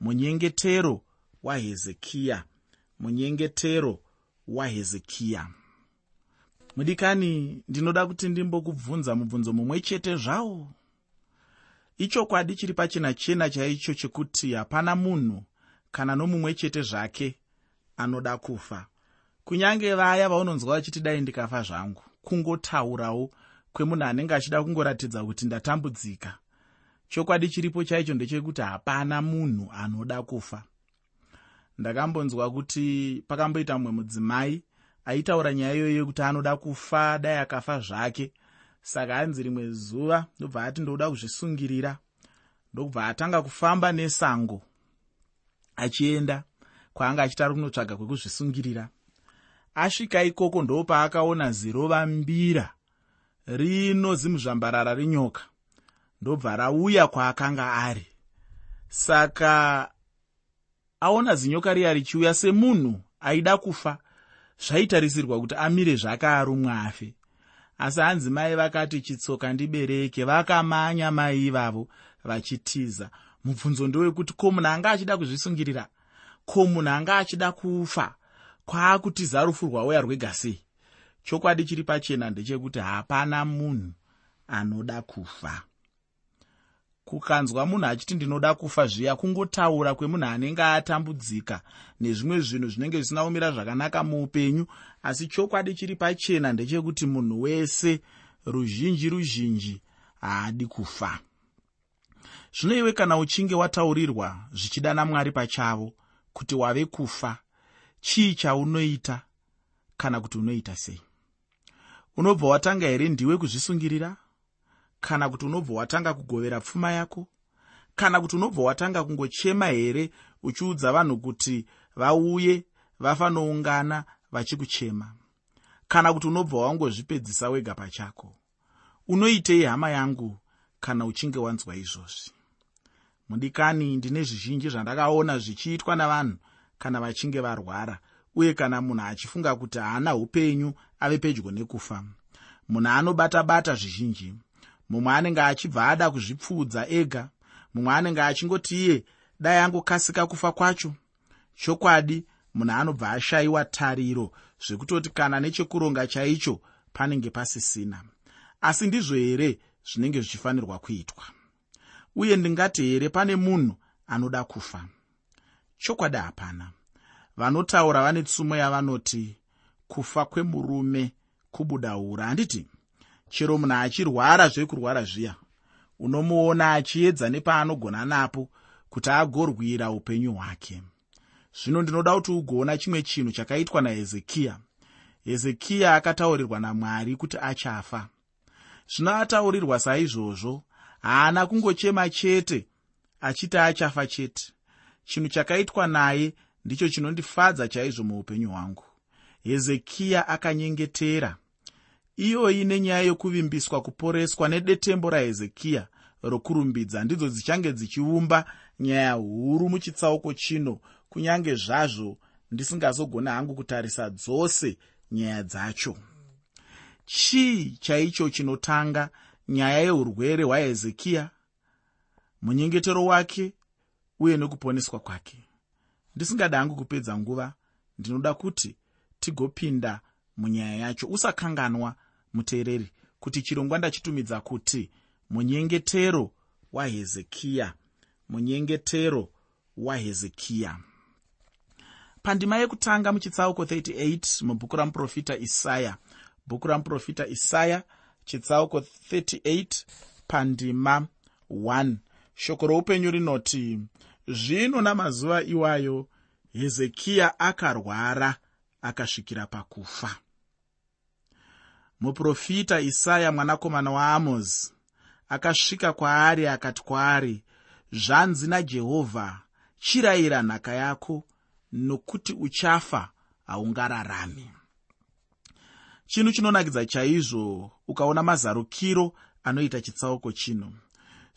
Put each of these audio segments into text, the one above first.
munyengetero wahezekiya munyengetero wahezekiya mudikani ndinoda kuti ndimbokubvunza mubvunzo mumwe chete zvawo ichokwadi chiri pachena chena chaicho chekuti hapana munhu kana nomumwe chete zvake anoda kufa. Kunyange vaya vaunonzwa vachiti dai ndikafa zvangu kungotaurawo kwemunhu anenge achida kungoratidza kuti ndatambudzika chokwadi chiripo chaicho ndechekuti hapana munhu anoda kufa. Ndakambonzwa kuti pakamboita mumwe mudzimai aitaura nyaya iyoyo yekuti anoda kufa dai akafa zvake. Saka anzi rimwe zuva ndobva ati ndoda kuzvisungirira ndobva atanga kufamba nesango achienda kwaanga achitari kunotsvaga kwekuzvisungirira. Asvika ikoko ndopaakaona zirova mbira rino zimuzvambarara renyoka ndobva rauya kwaakanga ari. Saka aona zinyoka riya richiuya semunhu aida kufa zvaitarisirwa kuti amire zvake arumwa afe asi hanzi mai vakati chitsoka ndibereke vakamanya mai ivavo vachitiza. Mubvunzo ndewekuti ko munhu anga achida kuzvisungirira? Ko munhu anga achida kufa? Kwaakutiza rufu rwauya rwega sei? Chokwadi chiri pachena ndechekuti hapana munhu anoda kufa kukanzwa munhu achiti ndinoda kufa zviya kungotaura kwemunhu anenge atambudzika nezvimwe zvinhu zvinenge zvisina kumira zvakanaka muupenyu. Asi chokwadi chiri pachena ndechekuti munhu wese ruzhinji ruzhinji haadi kufa. Zvino iwe kana uchinge wataurirwa zvichidana mwari pachavo kuti wave kufa chii chaunoita kana kuti unoita sei? Unobva watanga here ndiwe kuzvisungirira kana kuti unobva watanga kugovera pfuma yako kana kuti unobva watanga kungochema here uchiudza vanhu kuti vauye vafanoungana vachikuchema kana kuti unobva wangozvipedzisa wega pachako? Unoitei hama yangu kana uchinge wanzwa izvozvi. Mudikani ndine zvizhinji zvandakaona zvichiitwa navanhu kana vachinge varwara uye kana munhu achifunga kuti haana upenyu ave pedyo nekufa. Munhu anobata-bata zvizhinji mumwe anenge achibva ada kuzvipfuudza ega. Mumwe anenge achingoti iye dai angokasika kufa kwacho. Chokwadi munhu anobva ashayiwa tariro zvekutoti kana nechekuronga chaicho panenge pasisina. Asi ndizvo here zvinenge zvichifanirwa kuitwa? Uye ndingati here pane munhu anoda kufa? Chokwadi hapana. Vanotaura vane tsumo yavanoti kufa kwemurume kubuda ura. Handiti chero munhu achirwara zvekurwara zviya unomuona achiedza nepaanogona napo kuti agorwira upenyu hwake. Zvino ndinoda kuti ugoona chimwe chinhu chakaitwa nahezekiya. Hezekiya akataurirwa namwari kuti achafa. Zvino ataurirwa saizvozvo haana kungochema chete achiti achafa chete. Chinhu chakaitwa naye ndicho chinondifadza chaizvo muupenyu hwangu. Hezekiya akanyengetera iyoyi nenyaya yokuvimbiswa kuporeswa nedetembo rahezekiya. Rokurumbidza ndidzo dzichange dzichiumba nyaya huru muchitsauko chino. Kunyange zvazvo ndisingazogona hangu kutarisa dzose nyaya dzacho. Chii chaicho chinotanga nyaya yeurwere hwahezekiya? Munyengetero wake uye nekuponeswa kwake. Ndisingada hangu kupedza nguva ndinoda kuti tigopinda munyaya yacho. Usakanganwa muteereri kuti chirongwa ndachitumidza kuti munyengetero wahezekiya munyengetero wahezekiya pandima yekutanga muchitsauko 38 mubhuku ramuprofita isaya. Bhuku ramuprofita isaya chitsauko 38 pandima 1 shoko roupenyu rinoti zvino namazuva iwayo hezekiya akarwara akasvikira pakufa muprofita isaya mwanakomana waamozi akasvika kwaari akati kwaari zvanzi najehovha chirayira nhaka yako nokuti uchafa haungararami. Chinhu chinonakidza chaizvo ukaona mazarukiro anoita chitsauko chino.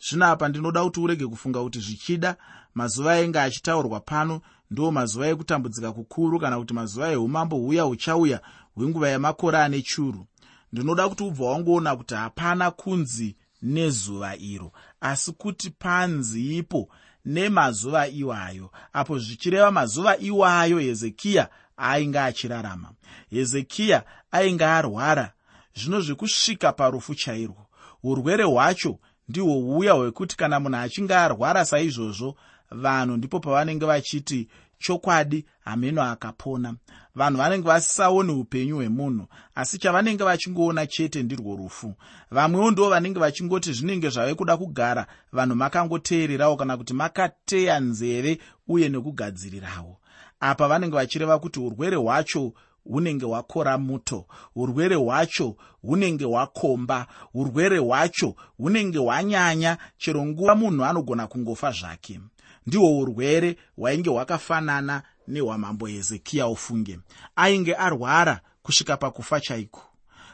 Zvino apa ndinoda kuti urege kufunga kuti zvichida mazuva ainge achitaurwa pano ndo mazuva ekutambudzika kukuru kana kuti mazuva eumambo huya huchauya hwenguva yemakore ane churu ndinoda kuti ubva wangoona kuti hapana kunzi nezuva iro asi kuti panzi ipo nemazuva iwayo apo zvichireva mazuva iwayo hezekiya ainge achirarama. Hezekiya ainge arwara. Zvino zvekusvika parufu chairwo urwere hwacho ndihwo uya hwekuti kana munhu achinge arwara saizvozvo vanhu ndipo pavanenge vachiti chokwadi hameno akapona. Vanhu vanenge vasisaoni upenyu hwemunhu asi chavanenge vachingoona chete ndirwo rufu. Vamwewo ndo vanenge vachingoti zvinenge zvave kuda kugara vanhu makangoteererawo kana kuti makateya nzeve uye nekugadzirirawo. Apa vanenge vachireva kuti urwere hwacho hunenge hwakora muto urwere hwacho hunenge hwakomba urwere hwacho hunenge hwanyanya chero nguva munhu anogona kungofa zvake ndihwo urwere hwainge hwakafanana nehwamambo hezekiya ufunge ainge arwara kusvika pakufa chaiko?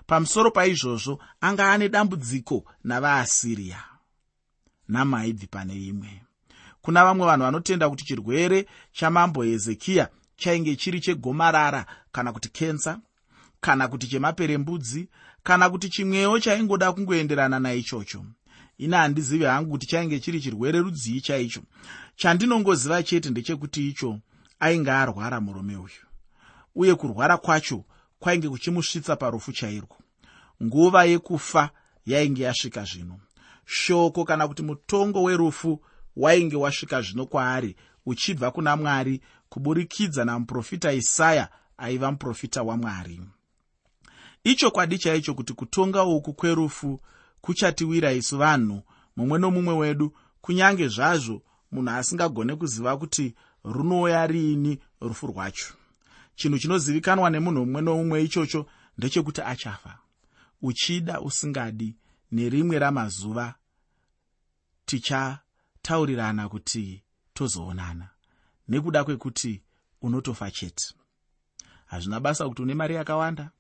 Pamusoro paizvozvo anga ane dambudziko navaasiriya namaibvi pane imwe. Kuna vamwe vanhu vanotenda kuti chirwere chamambo hezekiya chainge chiri chegomarara kana kuti kensa kana kuti chemaperembudzi kana kuti chimwewo chaingoda kungoenderana naichocho ina handizivi hangu kuti chainge chiri chirwere rudzii chaicho. Chandinongoziva chete ndechekuti icho ainge arwara murume uyu. Uye kurwara kwacho kwainge kuchimusvitsa parufu chairwo. Nguva yekufa yainge yasvika zvino. Shoko kana kuti mutongo werufu wainge wasvika zvino kwaari uchibva kuna mwari kuburikidza namuprofita isaya aiva muprofita wamwari ichokwadi chaicho kuti kutonga uku kwerufu kuchatiwira isu vanhu mumwe nomumwe wedu kunyange zvazvo munhu asingagone kuziva kuti runouya riini rufu rwacho. Chinhu chinozivikanwa nemunhu mumwe nomumwe ichocho ndechekuti achafa. Uchida usingadi nerimwe ramazuva tichataurirana kuti tozoonana nekuda kwekuti unotofa chete. Hazvina basa kuti une mari yakawanda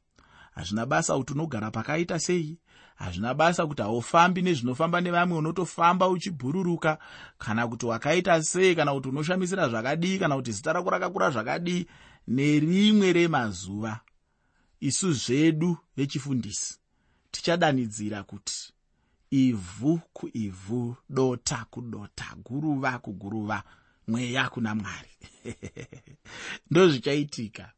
hazvina basa kuti unogara pakaita sei hazvina basa kuti haufambi nezvinofamba nevamwe unotofamba uchibhururuka kana kuti wakaita sei kana kuti unoshamisira zvakadii kana kuti zita rako rakakura zvakadii nerimwe remazuva. Isu zvedu vechifundisi tichadanidzira kuti ivhu kuivhu dota kudota guruva kuguruva mweya kuna mwari. Ndozvichaitika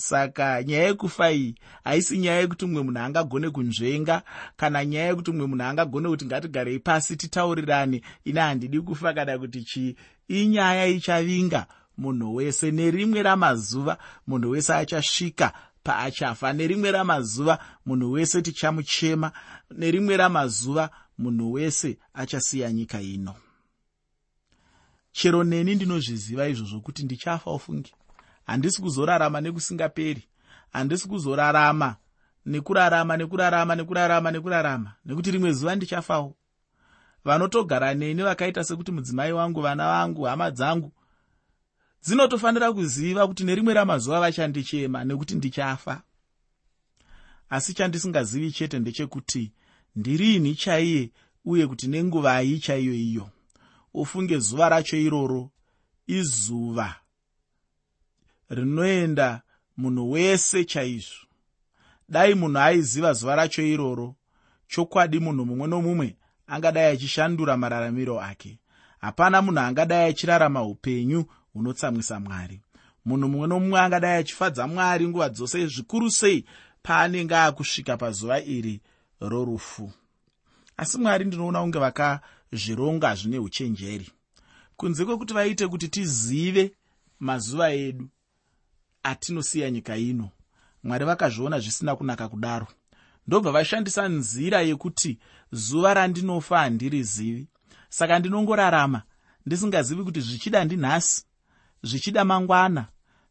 saka nyaya yekufa iyi haisi nyaya yekuti mumwe munhu angagone kunzvenga kana nyaya yekuti mumwe munhu angagone kuti ngatigarei pasi titaurirane. Ina handidi kufa kana kuti chii? Inyaya ichavinga. Munhu wese nerimwe ramazuva munhu wese achasvika paachafa. Nerimwe ramazuva munhu wese tichamuchema. Nerimwe ramazuva munhu wese achasiya nyika ino. Chero neni ndinozviziva izvozvo kuti ndichafa ufungi handisi kuzorarama nekusingaperi handisi kuzorarama nekurarama nekurarama nekurarama nekurarama. Nekuti rimwe zuva ndichafawo. Vanotogara neni vakaita sekuti mudzimai wangu vana vangu hama dzangu dzinotofanira kuziva kuti nerimwe ramazuva vachandichema nekuti ndichafa. Asi chandisingazivi chete ndechekuti ndiriini chaiye uye kuti nenguvai chaiyo iyo? Ufunge zuva racho iroro izuva rinoenda munhu wese chaizvo. Dai munhu aiziva zuva racho iroro chokwadi munhu mumwe nomumwe angadai achishandura mararamiro ake. Hapana munhu angadai achirarama upenyu hunotsamwisa mwari. Munhu mumwe nomumwe angadai achifadza mwari nguva dzose zvikuru sei paanenge akusvika pazuva iri rorufu. Asi mwari ndinoona kunge vakazvironga zvine uchenjeri. Kunze kwekuti vaite kuti tizive mazuva edu atinosiya nyika ino mwari vakazviona zvisina kunaka kudaro. Ndobva vashandisa nzira yekuti zuva randinofa handirizivi. Saka ndinongorarama ndisingazivi kuti zvichida ndinhasi zvichida mangwana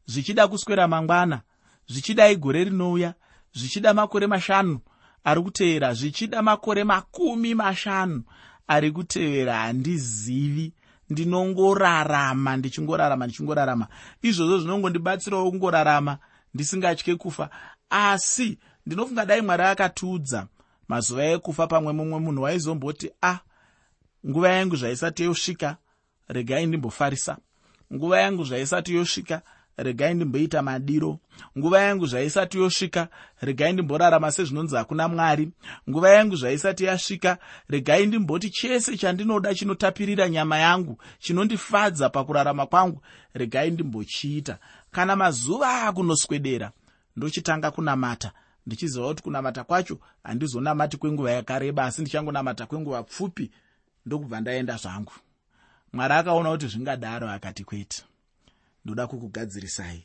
zvichida kuswera mangwana zvichida igore rinouya zvichida makore mashanu ari kuteera zvichida makore makumi mashanu ari kutevera handizivi ndinongorarama ndichingorarama ndichingorarama. Izvozvo zvinongondibatsirawo kungorarama ndisingatye kufa. Asi ndinofunga dai mwari akatiudza mazuva ekufa pamwe mumwe munhu waizomboti a ah, nguva yangu zvaisati yosvika regai ndimbofarisa. Nguva yangu zvaisati yosvika regai ndimboita madiro. Nguva yangu zvaisati yosvika regai ndimborarama sezvinonzi hakuna mwari. Nguva yangu zvaisati yasvika regai ndimboti chese chandinoda chinotapirira nyama yangu chinondifadza pakurarama kwangu regai ndimbochiita. Kana mazuva akunoswedera ndochitanga kunamata. Ndichiziva kuti kunamata kwacho handizonamati kwenguva yakareba asi ndichangonamata kwenguva pfupi ndokubva ndaenda zvangu. Mwari akaona kuti zvingadaro akati kwete ndoda kukugadzirisai.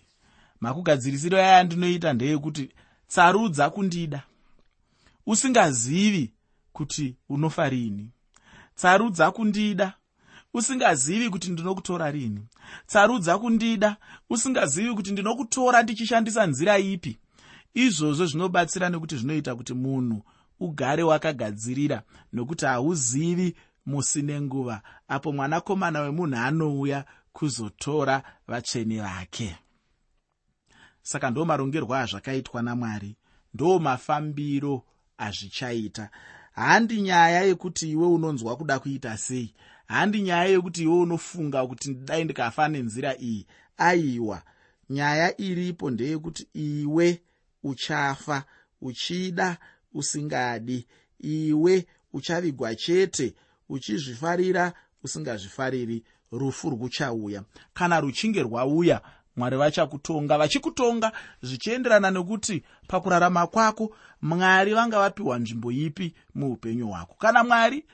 Makugadzirisiro aya ndinoita ndeyekuti tsarudza kundida. Usingazivi kuti unofa rini. Tsarudza kundida. Usingazivi kuti ndinokutora rini. Tsarudza kundida. Usingazivi kuti ndinokutora ndichishandisa nzira ipi. Izvozvo zvinobatsira nekuti zvinoita kuti munhu ugare wakagadzirira nokuti hauzivi musi nenguva apo mwanakomana wemunhu anouya kuzotora vatsvene vake. Saka ndo marongerwo azvakaitwa namwari ndo mafambiro azvichaita. Handi nyaya yekuti iwe unonzwa kuda kuita sei? Handi nyaya yekuti iwe unofunga kuti ndidai ndikafa nenzira iyi? Aiwa nyaya iripo ndeyekuti iwe uchafa uchida usingadi. Iwe uchavigwa chete uchizvifarira usingazvifariri rufu ruchauya kana ruchinge rwauya mwari vachakutonga. Vachikutonga zvichienderana nekuti pakurarama kwako mwari vanga vapiwa nzvimbo ipi muupenyu hwako? Kana mwari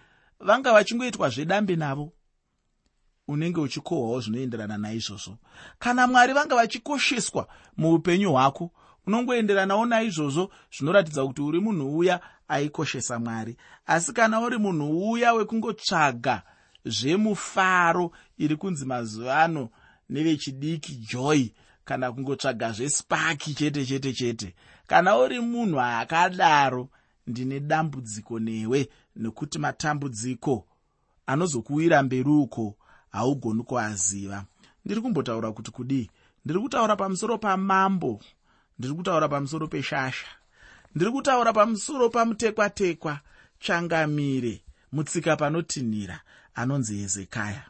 vanga vachingoitwa zvedambe navo unenge uchikohwawo zvinoenderana naizvozvo. Kana mwari vanga vachikosheswa muupenyu hwako unongoenderanawo naizvozvo zvinoratidza kuti uri munhu uya aikoshesa mwari. Asi kana uri munhu uya wekungotsvaga zvemufaro iri kunzi mazuva ano nevechidiki joy kana kungotsvaga zvespaki chete chete chete. Kana uri munhu akadaro ndine dambudziko newe nekuti matambudziko anozokuwira mberi uko haugoni kuaziva. Ndiri kumbotaura kuti kudii? Ndiri kutaura pamusoro pamambo ndiri kutaura pamusoro peshasha ndiri kutaura pamusoro pamutekwa-tekwa tsvangamire mutsika panotinhira anonzi hezekaya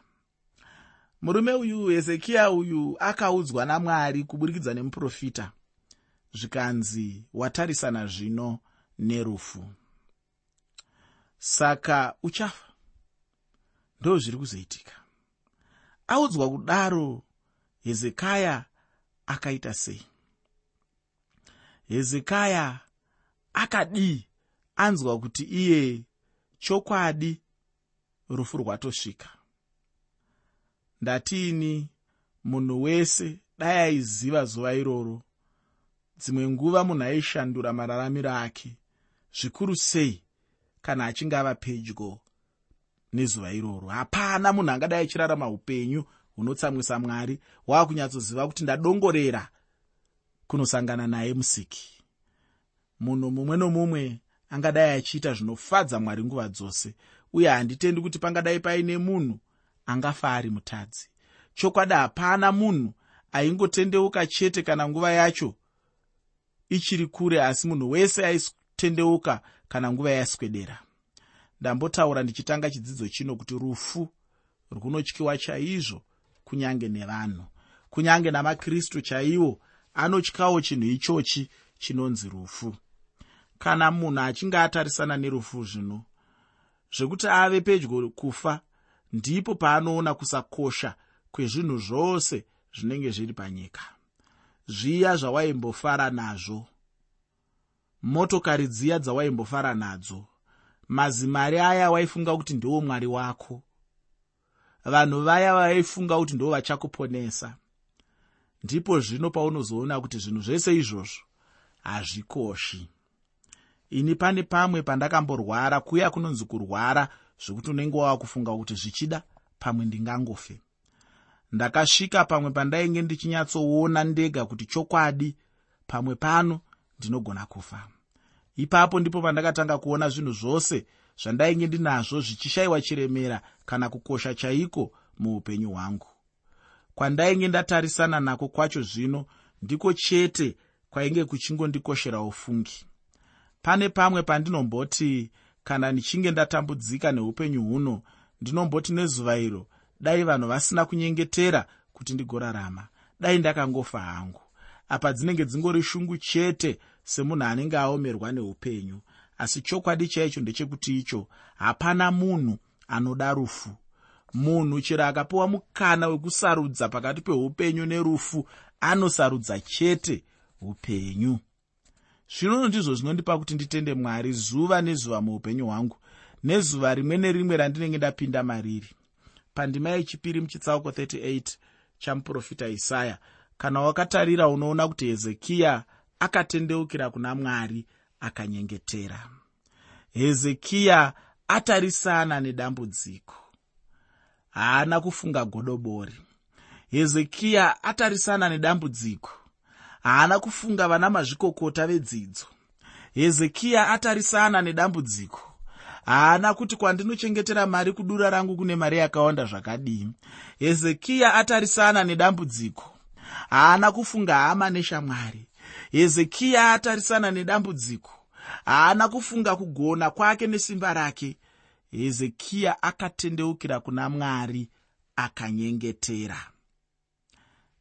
murume uyu hezekiya uyu akaudzwa namwari kuburikidza nemuprofita. Zvikanzi watarisana zvino nerufu. Saka uchafa. Ndo zviri kuzoitika. Audzwa kudaro hezekaya akaita sei. Hezekaya akadii anzwa kuti iye chokwadi rufu rwatosvika. Ndatiini munhu wese dai aiziva zuva iroro dzimwe nguva munhu aishandura mararamiro ake zvikuru sei kana achinge ava pedyo nezuva iroro. Hapana munhu angadai achirarama upenyu hunotsamwisa mwari waakunyatsoziva kuti ndadongorera kunosangana naye musiki. Munhu mumwe nomumwe angadai achiita zvinofadza mwari nguva dzose uye handitendi kuti pangadai paine munhu angafa ari mutadzi. Chokwadi hapana munhu aingotendeuka chete kana nguva yacho ichiri kure asi munhu wese aitendeuka kana nguva yaswedera ndambotaura ndichitanga chidzidzo chino kuti rufu runotyiwa chaizvo kunyange nevanhu. Kunyange namakristu chaivo anotyawo chinhu ichochi chinonzi rufu. Kana munhu achinge atarisana nerufu zvino zvekuti ave pedyo kufa ndipo paanoona kusakosha kwezvinhu zvose zvinenge zviri panyika. Zviya zvawaimbofara nazvo. Motokari dziya dzawaimbofara nadzo. Mazimari aya waifunga kuti ndiwo mwari wako. Vanhu vaya vaifunga kuti ndo vachakuponesa. Ndipo zvino paunozoona kuti zvinhu zvese izvozvo hazvikoshi ini pane pamwe pandakamborwara kuya kunonzi kurwara zvekuti unenge wava kufunga kuti zvichida pamwe ndingangofe. Ndakasvika pamwe pandainge ndichinyatsoona ndega kuti chokwadi pamwe pano ndinogona kufa. Ipapo ndipo pandakatanga kuona zvinhu zvose zvandainge ndinazvo zvichishayiwa chiremera kana kukosha chaiko muupenyu hwangu. Kwandainge ndatarisana nako kwacho zvino ndiko chete kwainge kuchingondikoshera ufungi pane pamwe pandinomboti kana ndichinge ndatambudzika neupenyu huno ndinomboti nezuva iro dai vanhu vasina kunyengetera kuti ndigorarama. Dai ndakangofa hangu. Apa dzinenge dzingori shungu chete semunhu anenge aomerwa neupenyu. Asi chokwadi chaicho ndechekuti icho hapana munhu anoda rufu. Munhu chero akapiwa mukana wekusarudza pakati peupenyu nerufu anosarudza chete upenyu zvinono ndizvo zvinondipa kuti nditende mwari zuva nezuva muupenyu hwangu nezuva rimwe nerimwe randinenge ndapinda mariri. Pandima yechipiri muchitsauko 38 chamuprofita isaya kana wakatarira unoona kuti hezekiya akatendeukira kuna mwari akanyengetera. Hezekiya atarisana nedambudziko. Haana kufunga godobori. Hezekiya atarisana nedambudziko haana kufunga vana mazvikokota vedzidzo. Hezekiya atarisana nedambudziko. Haana kuti kwandinochengetera mari kudura rangu kune mari yakawanda zvakadii. Hezekiya atarisana nedambudziko. Haana kufunga hama neshamwari. Hezekiya atarisana nedambudziko. Haana kufunga kugona kwake nesimba rake. Hezekiya akatendeukira kuna mwari akanyengetera.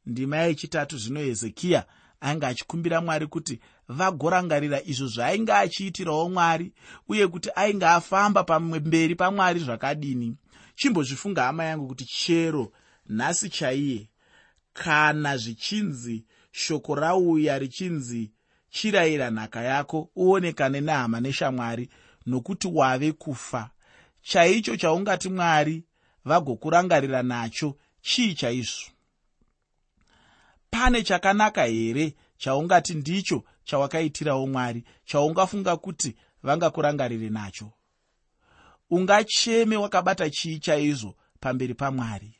Ndima yechitatu zvino hezekiya ainge achikumbira mwari kuti vagorangarira izvo zvaainge achiitirawo mwari uye kuti ainge afamba pamberi pamwari zvakadini. Chimbozvifunga hama yangu kuti chero nhasi chaiye kana zvichinzi shoko rauya richinzi chirayira nhaka yako uonekane nehama neshamwari nokuti wave kufa. Chaicho chaungati mwari vagokurangarira nacho chii chaizvo pane chakanaka here chaungati ndicho chawakaitirawo mwari chaungafunga kuti vangakurangarire nacho? Ungacheme wakabata chii chaizvo pamberi pamwari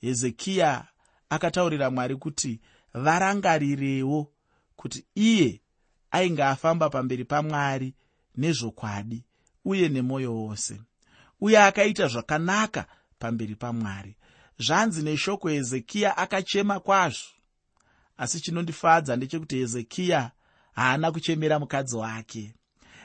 hezekiya akataurira mwari kuti varangarirewo kuti iye ainge afamba pamberi pamwari nezvokwadi uye nemwoyo wose uye akaita zvakanaka pamberi pamwari zvanzi neshoko hezekiya akachema kwazvo. Asi chinondifadza ndechekuti hezekiya haana kuchemera mukadzi wake.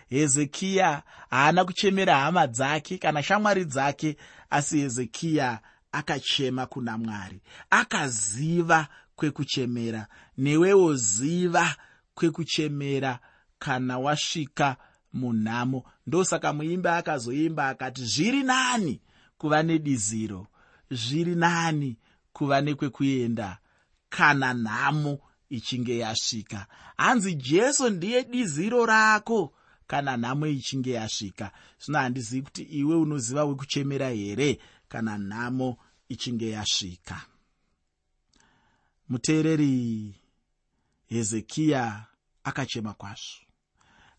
Hezekiya haana kuchemera hama dzake kana shamwari dzake asi hezekiya akachema kuna mwari. Akaziva kwekuchemera newewo ziva kwekuchemera kana wasvika munhamo. Ndosaka muimbi akazoimba akati zviri nani kuva nediziro zviri nani kuva nekwekuenda. Kana nhamo ichinge yasvika. Hanzi jesu ndiye diziro rako. Kana nhamo ichinge yasvika. Zvino handizivi kuti iwe unoziva wekuchemera here? Kana nhamo ichinge yasvika. Muteereri hezekiya akachema kwazvo.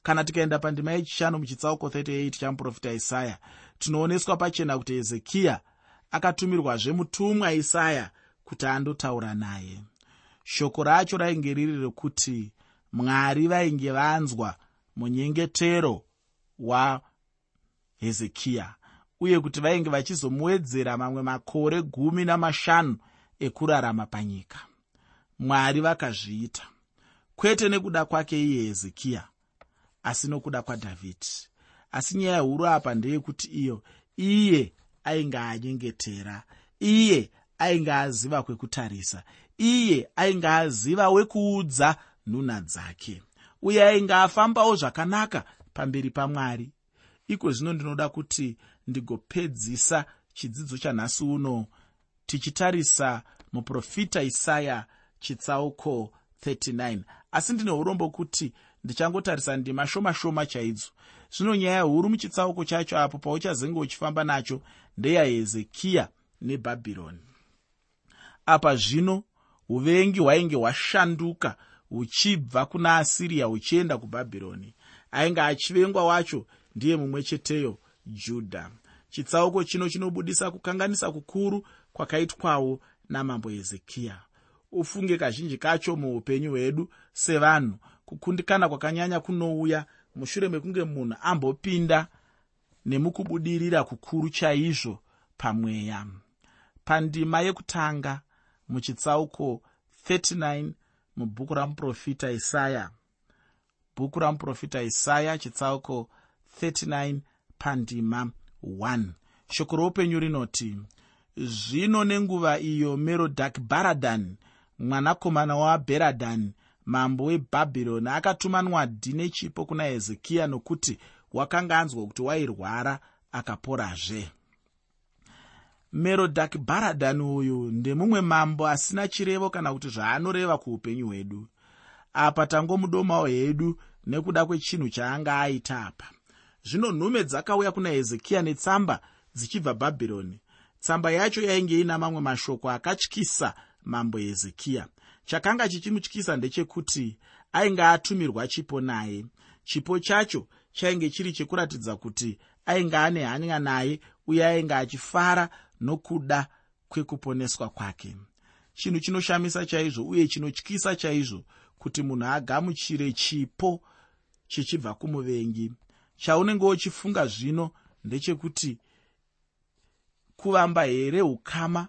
Kana tikaenda pandima yechishanu muchitsauko 38 chamuprofita isaya tinooneswa pachena kuti hezekiya akatumirwazve mutumwa isaya kuti andotaura naye. Shoko racho rainge riri rekuti mwari vainge vanzwa munyengetero wahezekiya uye kuti vainge vachizomuwedzera mamwe makore gumi namashanu ekurarama panyika. Mwari vakazviita kwete nekuda kwake iye hezekiya asi nokuda kwadhavhidhi. Asi nyaya huru apa ndeyekuti iyo iye ainge anyengetera iye ainge aziva kwekutarisa iye ainge aziva wekuudza nhunha dzake. Uye ainge afambawo zvakanaka pamberi pamwari. Iko zvino ndinoda kuti ndigopedzisa chidzidzo chanhasi uno tichitarisa muprofita isaya chitsauko 39 asi ndine urombo kuti ndichangotarisa ndima shoma shoma chaidzo zvino nyaya huru muchitsauko chacho apo pauchazenge uchifamba nacho ndeyahezekiya nebhabhironi. Apa zvino uvengi hwainge hwashanduka huchibva kuna asiriya huchienda kubhabhironi. Ainge achivengwa wacho ndiye mumwe cheteyo judha chitsauko chino chinobudisa kukanganisa kukuru kwakaitwawo namambo hezekiya. Ufunge kazhinji kacho muupenyu hwedu sevanhu kukundikana kwakanyanya kunouya mushure mekunge munhu ambopinda nemukubudirira kukuru chaizvo pamweya. Pandima yekutanga muchitsauko 39 mubhuku ramuprofita isaya. Bhuku ramuprofita isaya chitsauko 39 pandima 1 shoko roupenyu rinoti zvino nenguva iyo merodak baradan mwanakomana wabheradhani mambo webhabhironi akatuma nwadhi nechipo kuna hezekiya nokuti wakanga anzwa kuti wairwara akaporazve. Merodhaki bharadhani uyu ndemumwe mambo asina chirevo kana kuti zvaanoreva kuupenyu hwedu. Apa tangomudomawo hedu nekuda kwechinhu chaanga aita apa. Zvino nhume dzakauya kuna hezekiya netsamba dzichibva bhabhironi tsamba yacho yainge ina mamwe mashoko akatyisa mambo hezekiya chakanga chichimutyisa ndechekuti ainge atumirwa chipo naye. Chipo chacho chainge chiri chekuratidza kuti ainge ane hanya naye uye ainge achifara nokuda kwekuponeswa kwake. Chinhu chinoshamisa chaizvo uye chinotyisa chaizvo kuti munhu agamuchire chipo chichibva kumuvengi. Chaunenge uchifunga zvino ndechekuti kuvamba here ukama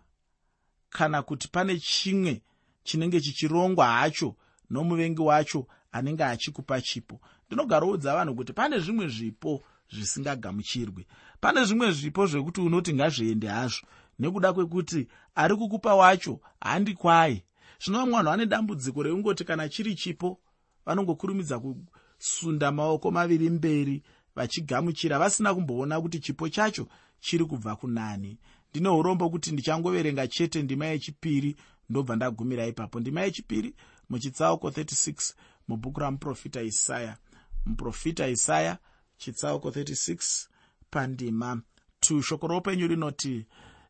kana kuti pane chimwe chinenge chichirongwa hacho nomuvengi wacho anenge achikupa chipo. Ndinogaroudza vanhu kuti pane zvimwe zvipo zvisingagamuchirwi. Pane zvimwe zvipo zvekuti unoti ngazviende hazvo. Nekuda kwekuti ari kukupa wacho handi kwai zvino vamwe vanhu vane dambudziko reungoti kana chiri chipo vanongokurumidza kusunda maoko maviri mberi vachigamuchira vasina kumboona kuti chipo chacho chiri kubva kunani. Ndine urombo kuti ndichangoverenga chete ndima yechipiri ndobva ndagumira ipapo. Ndima yechipiri muchitsauko 36 mubhuku ramuprofita isaya. Muprofita isaya chitsauko 36 pandima. 2 shoko roupenyu rinoti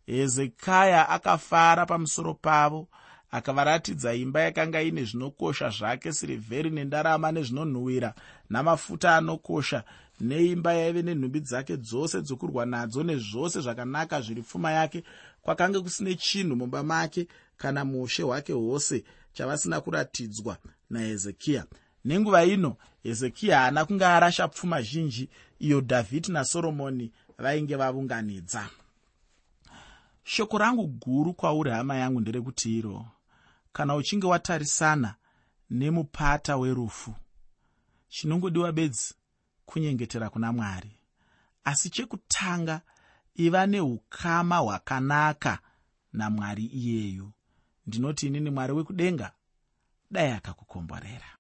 hezekaya akafara pamusoro pavo akavaratidza imba yakanga ine zvinokosha zvake sirivheri nendarama nezvinonhuhwira namafuta anokosha neimba yaive nenhumbi dzake dzose dzokurwa nadzo nezvose zvakanaka zviri pfuma yake kwakanga kusine chinhu mumba make kana muushe hwake hwose chavasina kuratidzwa nahezekiya. Nenguva ino hezekiya haana kunge arasha pfuma zhinji iyo dhavhidhi nasoromoni vainge vavunganidza shoko rangu guru kwauri hama yangu nderekuti iro kana uchinge watarisana nemupata werufu chinongodiwa bedzi kunyengetera kuna mwari. Asi chekutanga iva neukama hwakanaka namwari iyeyu. Ndinoti inini mwari wekudenga dai akakukomborera